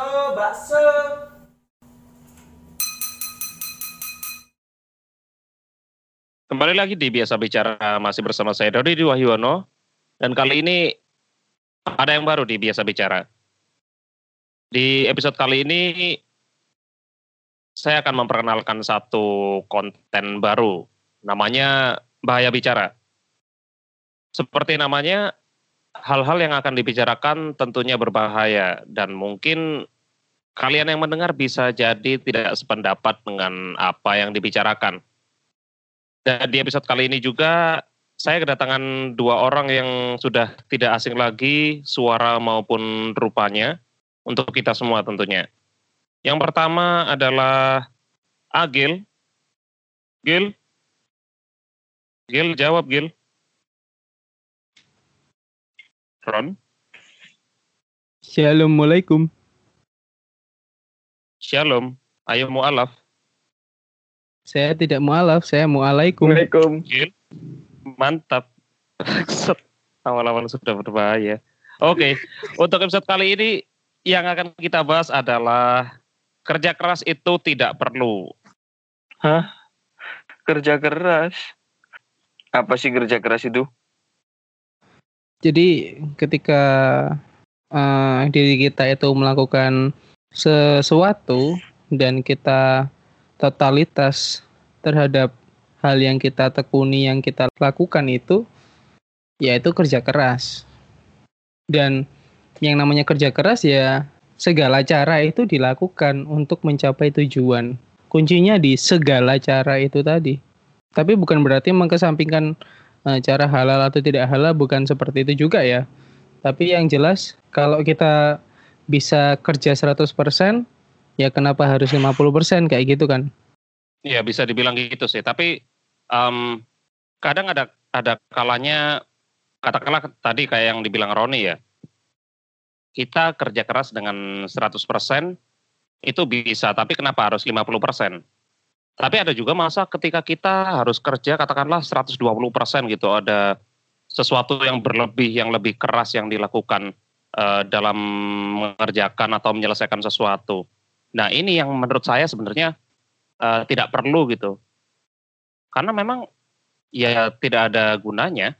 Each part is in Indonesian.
bakso, bakso. Kembali lagi di Biasa Bicara masih bersama saya Dodi Wahyono dan kali ini ada yang baru di Biasa Bicara. Di episode kali ini saya akan memperkenalkan satu konten baru namanya Bahaya Bicara. Seperti namanya, hal-hal yang akan dibicarakan tentunya berbahaya dan mungkin kalian yang mendengar bisa jadi tidak sependapat dengan apa yang dibicarakan. Dan di episode kali ini juga saya kedatangan dua orang yang sudah tidak asing lagi suara maupun rupanya untuk kita semua tentunya. Yang pertama adalah Agil. Gil. Gil jawab Gil. Ron. Assalamualaikum. Shalom. Ayo mu'alaf. Saya tidak mualaf, saya mualaikum. Assalamualaikum. Gil. Mantap. Awal-awal sudah berbahaya. Oke, untuk episode kali ini yang akan kita bahas adalah kerja keras itu tidak perlu. Hah? Kerja keras? Apa sih kerja keras itu? Jadi ketika eh, diri kita itu melakukan sesuatu dan kita totalitas terhadap hal yang kita tekuni yang kita lakukan itu yaitu kerja keras. Dan yang namanya kerja keras ya segala cara itu dilakukan untuk mencapai tujuan. Kuncinya di segala cara itu tadi. Tapi bukan berarti mengkesampingkan eh, cara halal atau tidak halal bukan seperti itu juga ya. Tapi yang jelas kalau kita bisa kerja 100% ya kenapa harus 50% kayak gitu kan? Ya bisa dibilang gitu sih. Tapi em, kadang ada ada kalanya katakanlah tadi kayak yang dibilang Roni ya. Kita kerja keras dengan 100% itu bisa, tapi kenapa harus 50%? Tapi ada juga masa ketika kita harus kerja katakanlah 120% gitu, ada sesuatu yang berlebih, yang lebih keras yang dilakukan eh, dalam mengerjakan atau menyelesaikan sesuatu. Nah ini yang menurut saya sebenarnya eh, tidak perlu gitu. Karena memang ya tidak ada gunanya.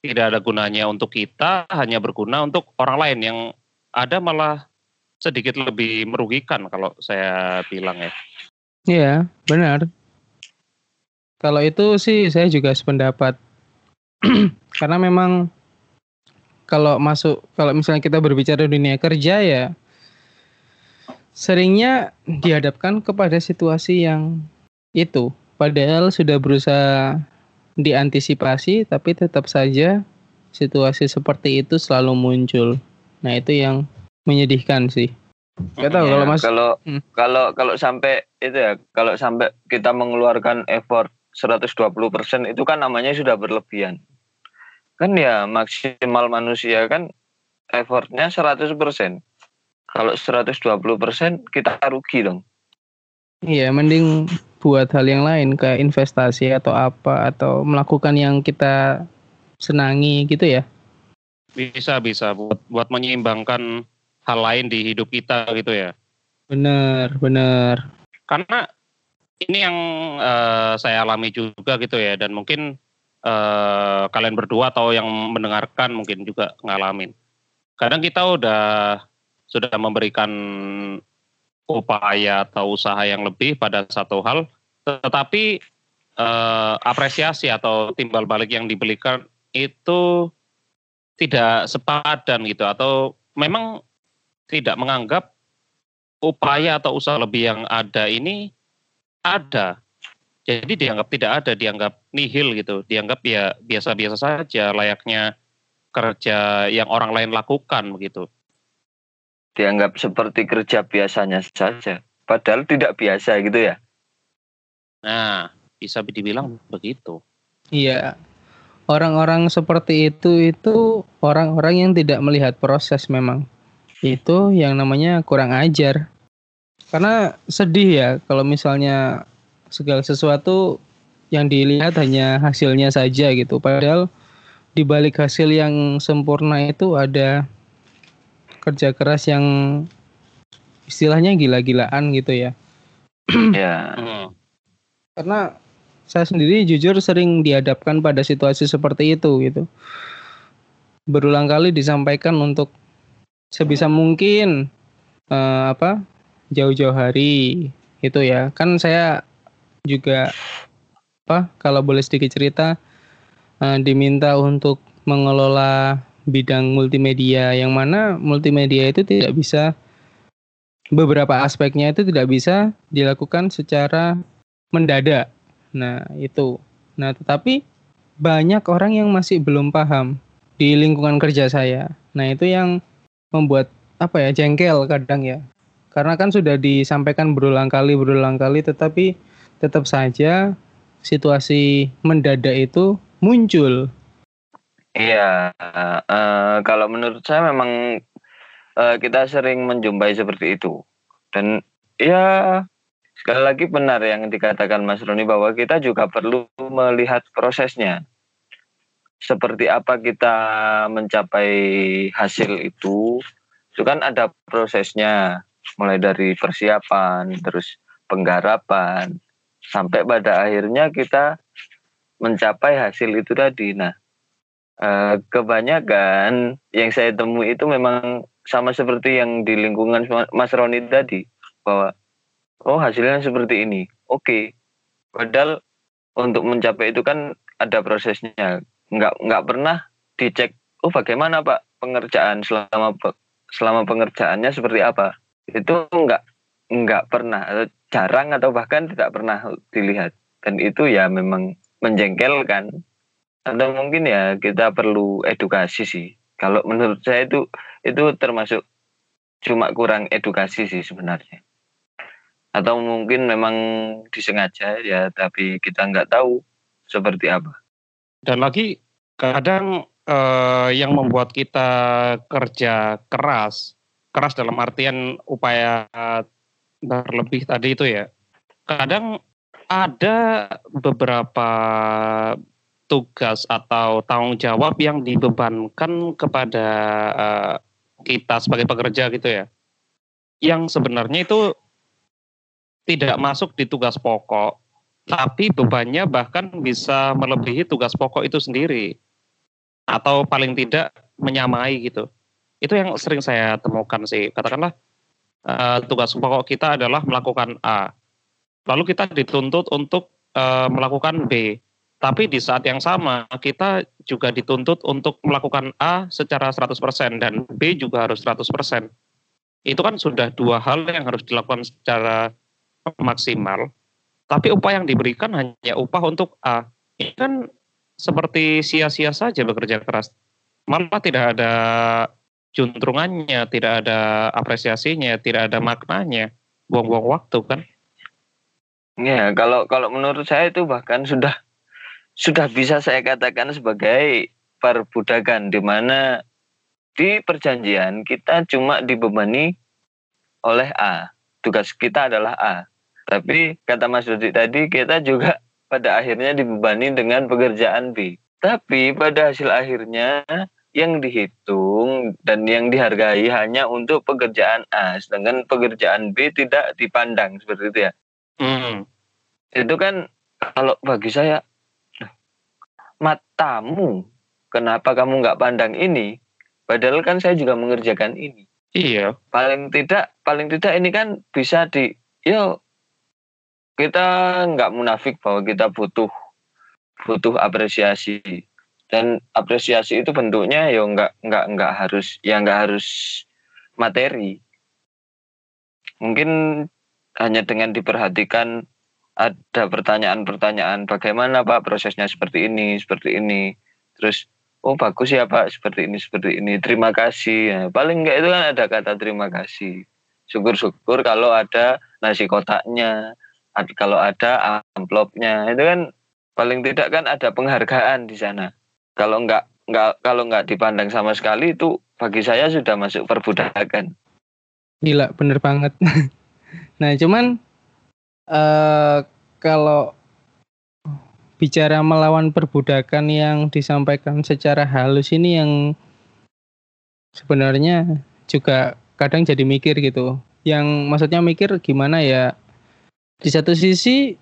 Tidak ada gunanya untuk kita, hanya berguna untuk orang lain yang ada malah sedikit lebih merugikan kalau saya bilang ya. Iya, benar. Kalau itu sih saya juga sependapat. Karena memang kalau masuk kalau misalnya kita berbicara dunia kerja ya seringnya dihadapkan kepada situasi yang itu. Padahal sudah berusaha diantisipasi tapi tetap saja situasi seperti itu selalu muncul. Nah, itu yang menyedihkan sih. Gak tahu Ya, kalau Mas kalau Hmm. kalau kalau sampai itu ya, kalau sampai kita mengeluarkan effort 120% itu kan namanya sudah berlebihan. Kan ya maksimal manusia kan effortnya 100%. Kalau 120% kita rugi dong. Iya, mending buat hal yang lain kayak investasi atau apa atau melakukan yang kita senangi gitu ya. Bisa bisa buat buat menyeimbangkan hal lain di hidup kita gitu ya. Bener, bener. Karena ini yang eh, saya alami juga gitu ya dan mungkin eh, kalian berdua atau yang mendengarkan mungkin juga ngalamin. Kadang kita udah sudah memberikan upaya atau usaha yang lebih pada satu hal, tetapi eh, apresiasi atau timbal balik yang diberikan itu tidak sepadan gitu atau memang tidak menganggap upaya atau usaha lebih yang ada ini ada. Jadi dianggap tidak ada, dianggap nihil gitu, dianggap ya biasa-biasa saja layaknya kerja yang orang lain lakukan begitu. Dianggap seperti kerja biasanya saja. Padahal tidak biasa gitu ya. Nah, bisa dibilang begitu. Iya. Orang-orang seperti itu itu orang-orang yang tidak melihat proses memang. Itu yang namanya kurang ajar. Karena sedih ya kalau misalnya segala sesuatu yang dilihat hanya hasilnya saja gitu. Padahal di balik hasil yang sempurna itu ada kerja keras yang istilahnya gila-gilaan gitu ya. Ya. Karena saya sendiri jujur sering dihadapkan pada situasi seperti itu gitu. Berulang kali disampaikan untuk sebisa mungkin eh, apa jauh-jauh hari itu ya. Kan saya juga apa kalau boleh sedikit cerita eh, diminta untuk mengelola bidang multimedia yang mana multimedia itu tidak bisa beberapa aspeknya itu tidak bisa dilakukan secara mendadak. Nah, itu. Nah, tetapi banyak orang yang masih belum paham di lingkungan kerja saya. Nah, itu yang membuat apa ya jengkel kadang ya. Karena kan sudah disampaikan berulang kali berulang kali tetapi tetap saja situasi mendadak itu muncul. Iya, eh, kalau menurut saya memang eh, kita sering menjumpai seperti itu. Dan ya sekali lagi benar yang dikatakan Mas Roni bahwa kita juga perlu melihat prosesnya. Seperti apa kita mencapai hasil itu, itu kan ada prosesnya, mulai dari persiapan, terus penggarapan, sampai pada akhirnya kita mencapai hasil itu tadi. Nah, eh, kebanyakan yang saya temui itu memang sama seperti yang di lingkungan Mas Roni tadi bahwa oh hasilnya seperti ini oke okay. padahal untuk mencapai itu kan ada prosesnya nggak nggak pernah dicek oh bagaimana pak pengerjaan selama selama pengerjaannya seperti apa? Itu nggak nggak pernah atau jarang atau bahkan tidak pernah dilihat. Dan itu ya memang menjengkelkan atau mungkin ya kita perlu edukasi sih. Kalau menurut saya itu itu termasuk cuma kurang edukasi sih sebenarnya. Atau mungkin memang disengaja ya tapi kita nggak tahu seperti apa dan lagi kadang eh, yang membuat kita kerja keras keras dalam artian upaya berlebih tadi itu ya kadang ada beberapa tugas atau tanggung jawab yang dibebankan kepada uh, kita sebagai pekerja gitu ya. Yang sebenarnya itu tidak masuk di tugas pokok, tapi bebannya bahkan bisa melebihi tugas pokok itu sendiri. Atau paling tidak menyamai gitu. Itu yang sering saya temukan sih. Katakanlah uh, tugas pokok kita adalah melakukan A. Lalu kita dituntut untuk uh, melakukan B tapi di saat yang sama kita juga dituntut untuk melakukan A secara 100% dan B juga harus 100%. Itu kan sudah dua hal yang harus dilakukan secara maksimal. Tapi upah yang diberikan hanya upah untuk A. Ini kan seperti sia-sia saja bekerja keras. Malah tidak ada juntrungannya, tidak ada apresiasinya, tidak ada maknanya. Buang-buang waktu kan. Ya, kalau kalau menurut saya itu bahkan sudah sudah bisa saya katakan sebagai perbudakan di mana di perjanjian kita cuma dibebani oleh A. Tugas kita adalah A. Tapi kata Mas Dodi tadi kita juga pada akhirnya dibebani dengan pekerjaan B. Tapi pada hasil akhirnya yang dihitung dan yang dihargai hanya untuk pekerjaan A, sedangkan pekerjaan B tidak dipandang seperti itu ya. Hmm. Itu kan kalau bagi saya matamu kenapa kamu nggak pandang ini padahal kan saya juga mengerjakan ini iya paling tidak paling tidak ini kan bisa di yo kita nggak munafik bahwa kita butuh butuh apresiasi dan apresiasi itu bentuknya yo nggak nggak nggak harus ya nggak harus materi mungkin hanya dengan diperhatikan ada pertanyaan-pertanyaan bagaimana Pak prosesnya seperti ini, seperti ini. Terus oh bagus ya Pak seperti ini, seperti ini. Terima kasih. Ya, paling enggak itu kan ada kata terima kasih. Syukur-syukur kalau ada nasi kotaknya, kalau ada amplopnya. Itu kan paling tidak kan ada penghargaan di sana. Kalau enggak enggak kalau enggak dipandang sama sekali itu bagi saya sudah masuk perbudakan. Gila, bener banget. nah, cuman uh, kalau bicara melawan perbudakan yang disampaikan secara halus ini yang sebenarnya juga kadang jadi mikir gitu. yang maksudnya mikir gimana ya di satu sisi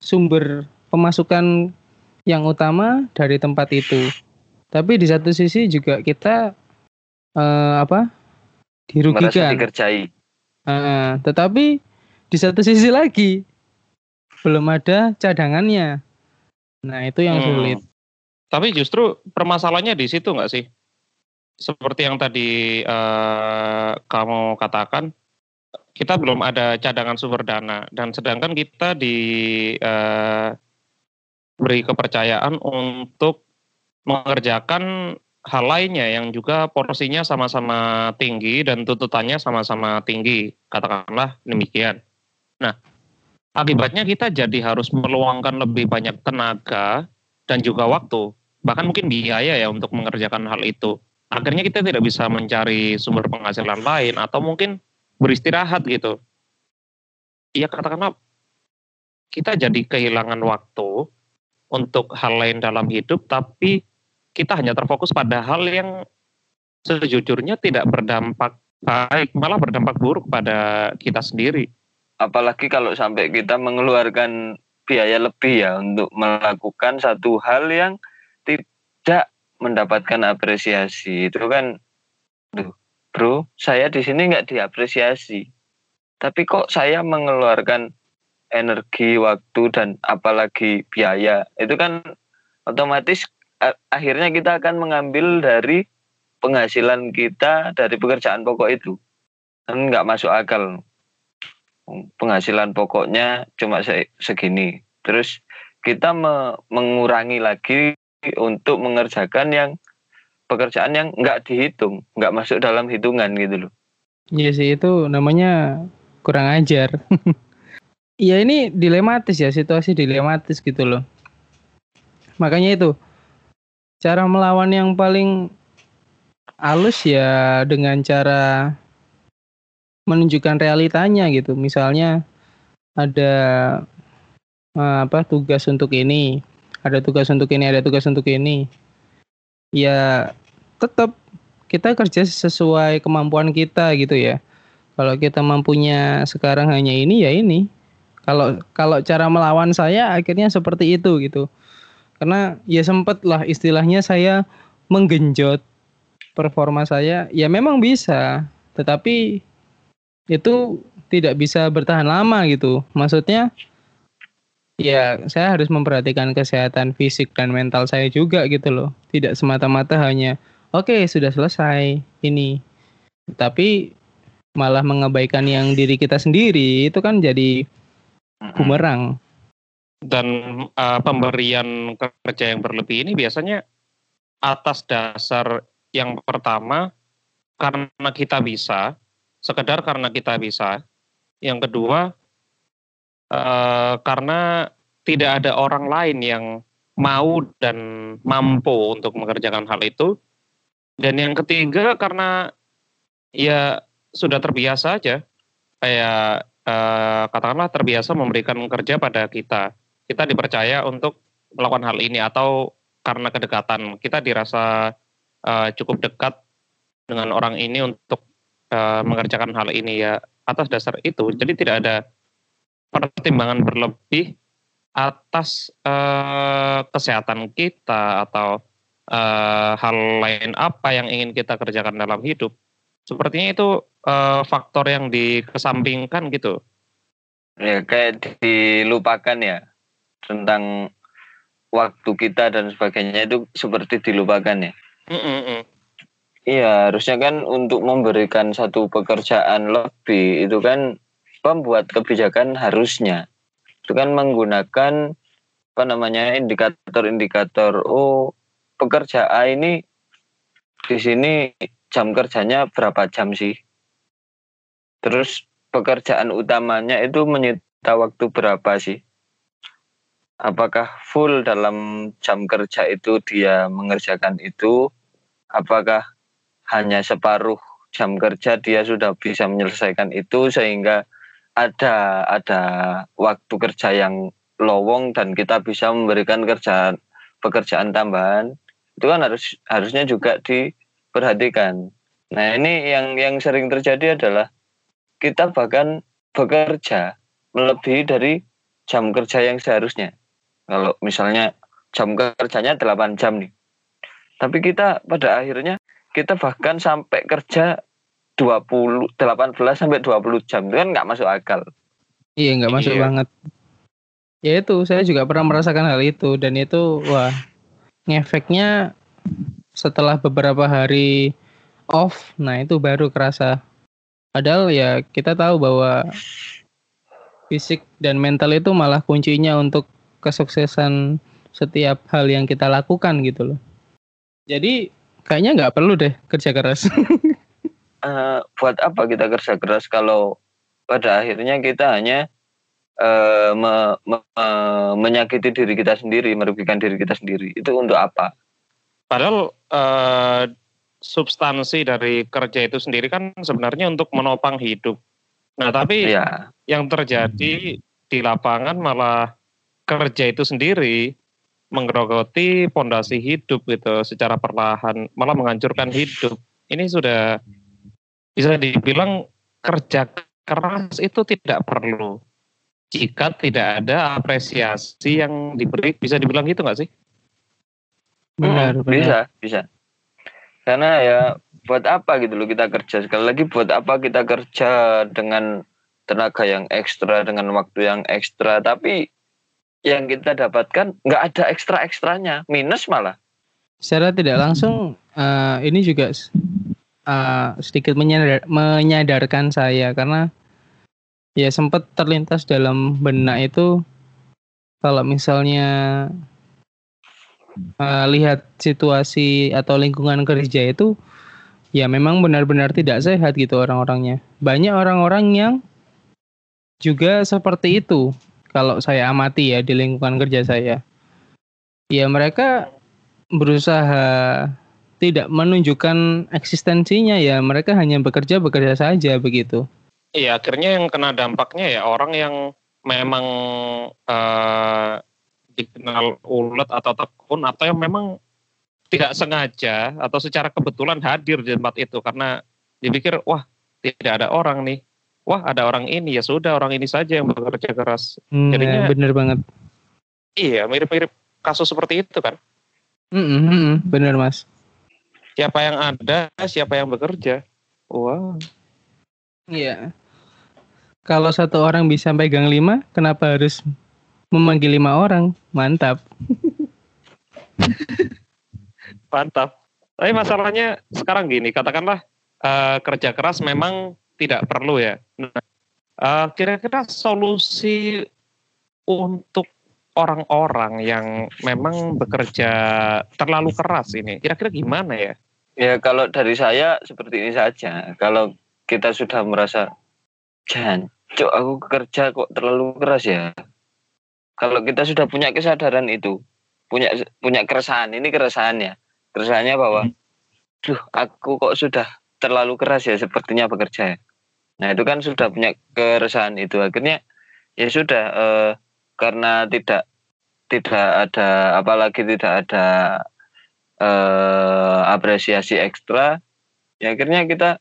sumber pemasukan yang utama dari tempat itu. Tapi di satu sisi juga kita uh, apa dirugikan. Merasa dikerjai. Uh, tetapi di satu sisi lagi belum ada cadangannya. Nah itu yang Hmm. sulit. Tapi justru permasalahannya di situ nggak sih? Seperti yang tadi eh, kamu katakan, kita belum ada cadangan sumber dana dan sedangkan kita di eh, beri kepercayaan untuk mengerjakan hal lainnya yang juga porsinya sama-sama tinggi dan tuntutannya sama-sama tinggi, katakanlah demikian. Nah, akibatnya kita jadi harus meluangkan lebih banyak tenaga dan juga waktu, bahkan mungkin biaya ya untuk mengerjakan hal itu. Akhirnya kita tidak bisa mencari sumber penghasilan lain atau mungkin beristirahat gitu. Ya katakanlah kita jadi kehilangan waktu untuk hal lain dalam hidup, tapi kita hanya terfokus pada hal yang sejujurnya tidak berdampak baik, malah berdampak buruk pada kita sendiri. apalagi kalau sampai kita mengeluarkan biaya lebih ya untuk melakukan satu hal yang tidak mendapatkan apresiasi itu kan duh, bro saya di sini nggak diapresiasi. Tapi kok saya mengeluarkan energi waktu dan apalagi biaya? Itu kan otomatis akhirnya kita akan mengambil dari penghasilan kita dari pekerjaan pokok itu. Kan nggak masuk akal. Penghasilan pokoknya cuma se- segini. Terus kita me- mengurangi lagi untuk mengerjakan yang pekerjaan yang nggak dihitung, nggak masuk dalam hitungan gitu loh. Iya sih itu namanya kurang ajar. Iya ini dilematis ya situasi dilematis gitu loh. Makanya itu cara melawan yang paling halus ya dengan cara menunjukkan realitanya gitu. Misalnya ada eh, apa tugas untuk ini, ada tugas untuk ini, ada tugas untuk ini. Ya tetap kita kerja sesuai kemampuan kita gitu ya. Kalau kita mampunya sekarang hanya ini ya ini. Kalau kalau cara melawan saya akhirnya seperti itu gitu. Karena ya sempet lah istilahnya saya menggenjot performa saya. Ya memang bisa, tetapi itu tidak bisa bertahan lama gitu. Maksudnya ya saya harus memperhatikan kesehatan fisik dan mental saya juga gitu loh. Tidak semata-mata hanya oke sudah selesai ini. Tapi malah mengabaikan yang diri kita sendiri itu kan jadi bumerang. dan uh, pemberian kerja yang berlebih ini biasanya atas dasar yang pertama karena kita bisa, sekedar karena kita bisa. Yang kedua uh, karena tidak ada orang lain yang mau dan mampu untuk mengerjakan hal itu. Dan yang ketiga karena ya sudah terbiasa aja, kayak uh, katakanlah terbiasa memberikan kerja pada kita. Kita dipercaya untuk melakukan hal ini atau karena kedekatan. Kita dirasa uh, cukup dekat dengan orang ini untuk mengerjakan hal ini ya atas dasar itu. Jadi tidak ada pertimbangan berlebih atas uh, kesehatan kita atau uh, hal lain apa yang ingin kita kerjakan dalam hidup. Sepertinya itu uh, faktor yang dikesampingkan gitu. Ya kayak dilupakan ya tentang waktu kita dan sebagainya itu seperti dilupakan ya. Iya, harusnya kan untuk memberikan satu pekerjaan lebih itu kan pembuat kebijakan harusnya itu kan menggunakan apa namanya indikator-indikator oh pekerja A ini di sini jam kerjanya berapa jam sih? Terus pekerjaan utamanya itu menyita waktu berapa sih? Apakah full dalam jam kerja itu dia mengerjakan itu? Apakah hanya separuh jam kerja dia sudah bisa menyelesaikan itu sehingga ada ada waktu kerja yang lowong dan kita bisa memberikan kerjaan pekerjaan tambahan itu kan harus harusnya juga diperhatikan. Nah ini yang yang sering terjadi adalah kita bahkan bekerja melebihi dari jam kerja yang seharusnya. Kalau misalnya jam kerjanya 8 jam nih. Tapi kita pada akhirnya kita bahkan sampai kerja 20 18 sampai 20 jam itu kan nggak masuk akal. Iya nggak masuk Iya. banget. Ya itu saya juga pernah merasakan hal itu dan itu wah ngefeknya setelah beberapa hari off, nah itu baru kerasa. Padahal ya kita tahu bahwa fisik dan mental itu malah kuncinya untuk kesuksesan setiap hal yang kita lakukan gitu loh. Jadi kayaknya nggak perlu deh kerja keras. Eh, buat apa kita kerja keras kalau pada akhirnya kita hanya eh, me- me- eh, menyakiti diri kita sendiri, merugikan diri kita sendiri. Itu untuk apa? Padahal eh, substansi dari kerja itu sendiri kan sebenarnya untuk menopang hidup. Nah, tapi Ya, yang terjadi di lapangan malah kerja itu sendiri menggerogoti pondasi hidup gitu secara perlahan, malah menghancurkan hidup. Ini sudah bisa dibilang kerja keras itu tidak perlu jika tidak ada apresiasi yang diberi, bisa dibilang gitu nggak sih? benar, Mm, benar. bisa, bisa. Karena ya buat apa gitu loh kita kerja sekali lagi buat apa kita kerja dengan tenaga yang ekstra dengan waktu yang ekstra tapi yang kita dapatkan nggak ada ekstra ekstranya minus malah secara tidak langsung eh, ini juga eh, sedikit menyadar- menyadarkan saya. Karena ya sempat terlintas dalam benak itu kalau misalnya eh, lihat situasi atau lingkungan kerja itu ya memang benar-benar tidak sehat gitu orang-orangnya. Banyak orang-orang yang juga seperti itu kalau saya amati ya di lingkungan kerja saya. Ya mereka berusaha tidak menunjukkan eksistensinya ya. Mereka hanya bekerja bekerja saja begitu. Iya, akhirnya yang kena dampaknya ya orang yang memang eh, dikenal ulet atau tekun atau yang memang tidak sengaja atau secara kebetulan hadir di tempat itu. Karena dipikir wah tidak ada orang nih, wah ada orang ini. Ya sudah orang ini saja yang bekerja keras. Hmm, Jadinya- ya, bener banget. Iya, mirip-mirip kasus seperti itu kan. Mm, mm, mm, mm, bener mas Siapa yang ada, siapa yang bekerja. Wah, Iya. Kalau satu orang bisa pegang lima, kenapa harus memanggil lima orang? Mantap. mantap. Tapi masalahnya sekarang gini, katakanlah eh, kerja keras memang tidak perlu ya. Nah, eh, kira-kira solusi untuk orang-orang yang memang bekerja terlalu keras ini, kira-kira gimana ya? ya kalau dari saya seperti ini saja. Kalau kita sudah merasa jangan cok aku kerja kok terlalu keras ya? Kalau kita sudah punya kesadaran itu punya punya keresahan ini keresahannya keresahannya bahwa duh aku kok sudah terlalu keras ya sepertinya bekerja ya. nah itu kan sudah punya keresahan itu. Akhirnya ya sudah eh, karena tidak tidak ada apalagi tidak ada eh, apresiasi ekstra ya akhirnya kita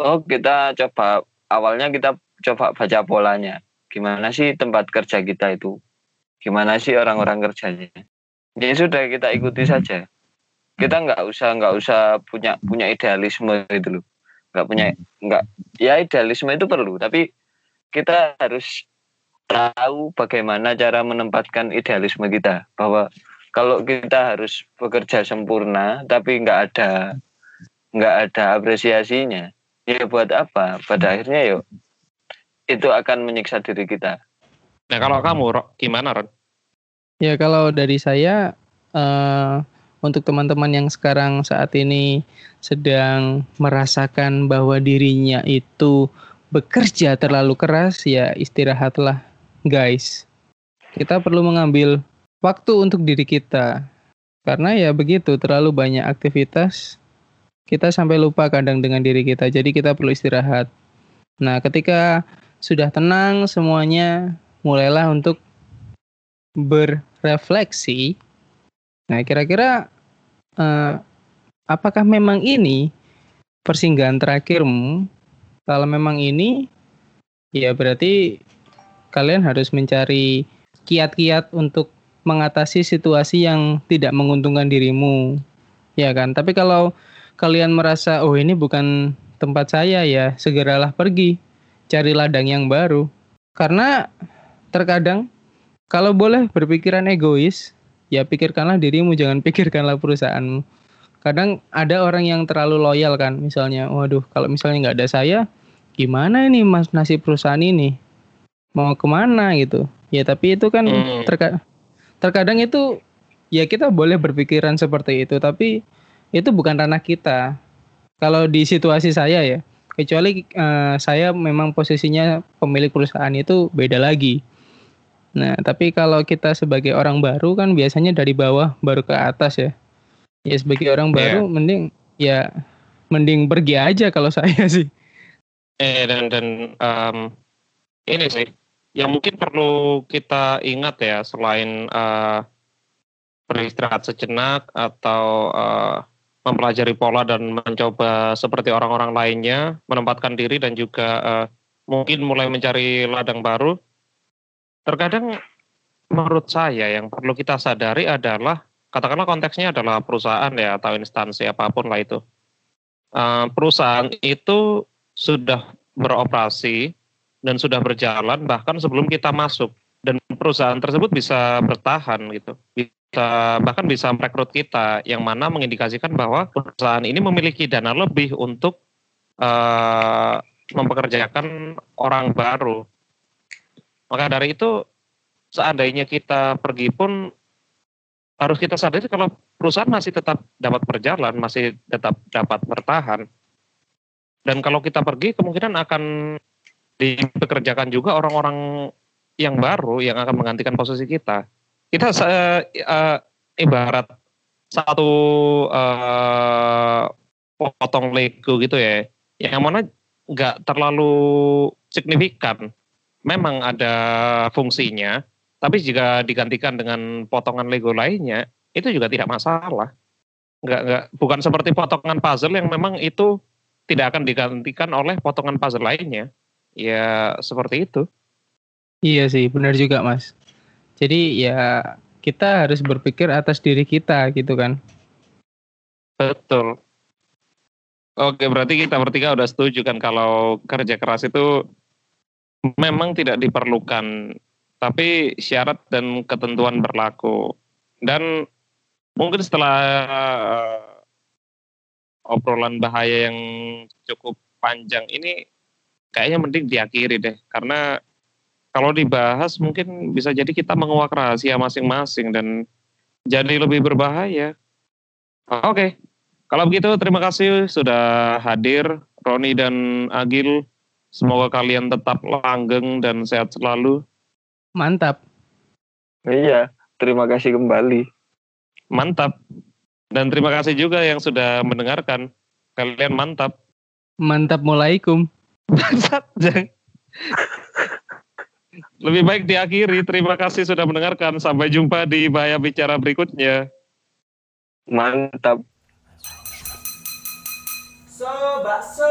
oh kita coba awalnya kita coba baca polanya. Gimana sih tempat kerja kita itu? Gimana sih orang-orang kerjanya? Ya sudah kita ikuti saja. Kita nggak usah nggak usah punya punya idealisme itu loh. Nggak punya nggak ya idealisme itu perlu tapi kita harus tahu bagaimana cara menempatkan idealisme kita. Bahwa kalau kita harus bekerja sempurna tapi nggak ada nggak ada apresiasinya ya buat apa? Pada akhirnya yuk itu akan menyiksa diri kita. Nah kalau kamu, Ro, gimana Ron? Ya kalau dari saya eh, untuk teman-teman yang sekarang saat ini sedang merasakan bahwa dirinya itu bekerja terlalu keras ya istirahatlah guys. Kita perlu mengambil waktu untuk diri kita. Karena ya begitu terlalu banyak aktivitas kita sampai lupa kadang dengan diri kita. Jadi kita perlu istirahat. Nah, ketika sudah tenang semuanya mulailah untuk berrefleksi. Nah, kira-kira eh, apakah memang ini persinggahan terakhirmu? Kalau memang ini, ya berarti kalian harus mencari kiat-kiat untuk mengatasi situasi yang tidak menguntungkan dirimu. Ya kan? Tapi kalau kalian merasa oh ini bukan tempat saya ya, segeralah pergi. Cari ladang yang baru. Karena terkadang kalau boleh berpikiran egois, ya pikirkanlah dirimu, jangan pikirkanlah perusahaanmu. Kadang ada orang yang terlalu loyal kan, misalnya, waduh kalau misalnya nggak ada saya, gimana ini mas nasib perusahaan ini? Mau ke mana gitu? Ya tapi itu kan hmm. terka terkadang itu ya kita boleh berpikiran seperti itu, tapi itu bukan ranah kita. Kalau di situasi saya ya, kecuali uh, saya memang posisinya pemilik perusahaan itu beda lagi. Nah, tapi kalau kita sebagai orang baru kan biasanya dari bawah baru ke atas ya. Ya sebagai orang iya. baru yeah. mending ya mending pergi aja kalau saya sih. Eh dan dan um, ini sih yang mungkin perlu kita ingat ya selain uh, beristirahat sejenak atau uh, mempelajari pola dan mencoba seperti orang-orang lainnya, menempatkan diri dan juga uh, mungkin mulai mencari ladang baru. Terkadang menurut saya yang perlu kita sadari adalah katakanlah konteksnya adalah perusahaan ya atau instansi apa pun lah itu. Uh, perusahaan itu sudah beroperasi dan sudah berjalan bahkan sebelum kita masuk dan perusahaan tersebut bisa bertahan gitu bisa bahkan bisa merekrut kita yang mana mengindikasikan bahwa perusahaan ini memiliki dana lebih untuk uh, mempekerjakan orang baru. Maka dari itu seandainya kita pergi pun harus kita sadari kalau perusahaan masih tetap dapat berjalan, masih tetap dapat bertahan. Dan kalau kita pergi kemungkinan akan dipekerjakan juga orang-orang yang baru yang akan menggantikan posisi kita kita uh, uh, ibarat satu uh, potong Lego gitu ya, yang mana nggak terlalu signifikan. Memang ada fungsinya, tapi jika digantikan dengan potongan Lego lainnya, itu juga tidak masalah. Nggak, nggak, bukan seperti potongan puzzle yang memang itu tidak akan digantikan oleh potongan puzzle lainnya. Ya seperti itu. Iya sih, benar juga mas. Jadi ya kita harus berpikir atas diri kita gitu kan. Betul. Oke, berarti kita bertiga udah setuju kan kalau kerja keras itu memang tidak diperlukan, tapi syarat dan ketentuan berlaku. Dan mungkin setelah uh, obrolan bahaya yang cukup panjang ini, kayaknya mending diakhiri deh, karena kalau dibahas mungkin bisa jadi kita menguak rahasia masing-masing dan jadi lebih berbahaya. Oke, okay. kalau begitu terima kasih sudah hadir Roni dan Agil. Semoga kalian tetap langgeng dan sehat selalu. Mantap. Iya, terima kasih kembali. Mantap. Dan terima kasih juga yang sudah mendengarkan. Kalian mantap. Mantap, Assalamualaikum. Bangsat, lebih baik diakhiri. Terima kasih sudah mendengarkan. Sampai jumpa di Bahaya Bicara berikutnya. Mantap. So, bakso.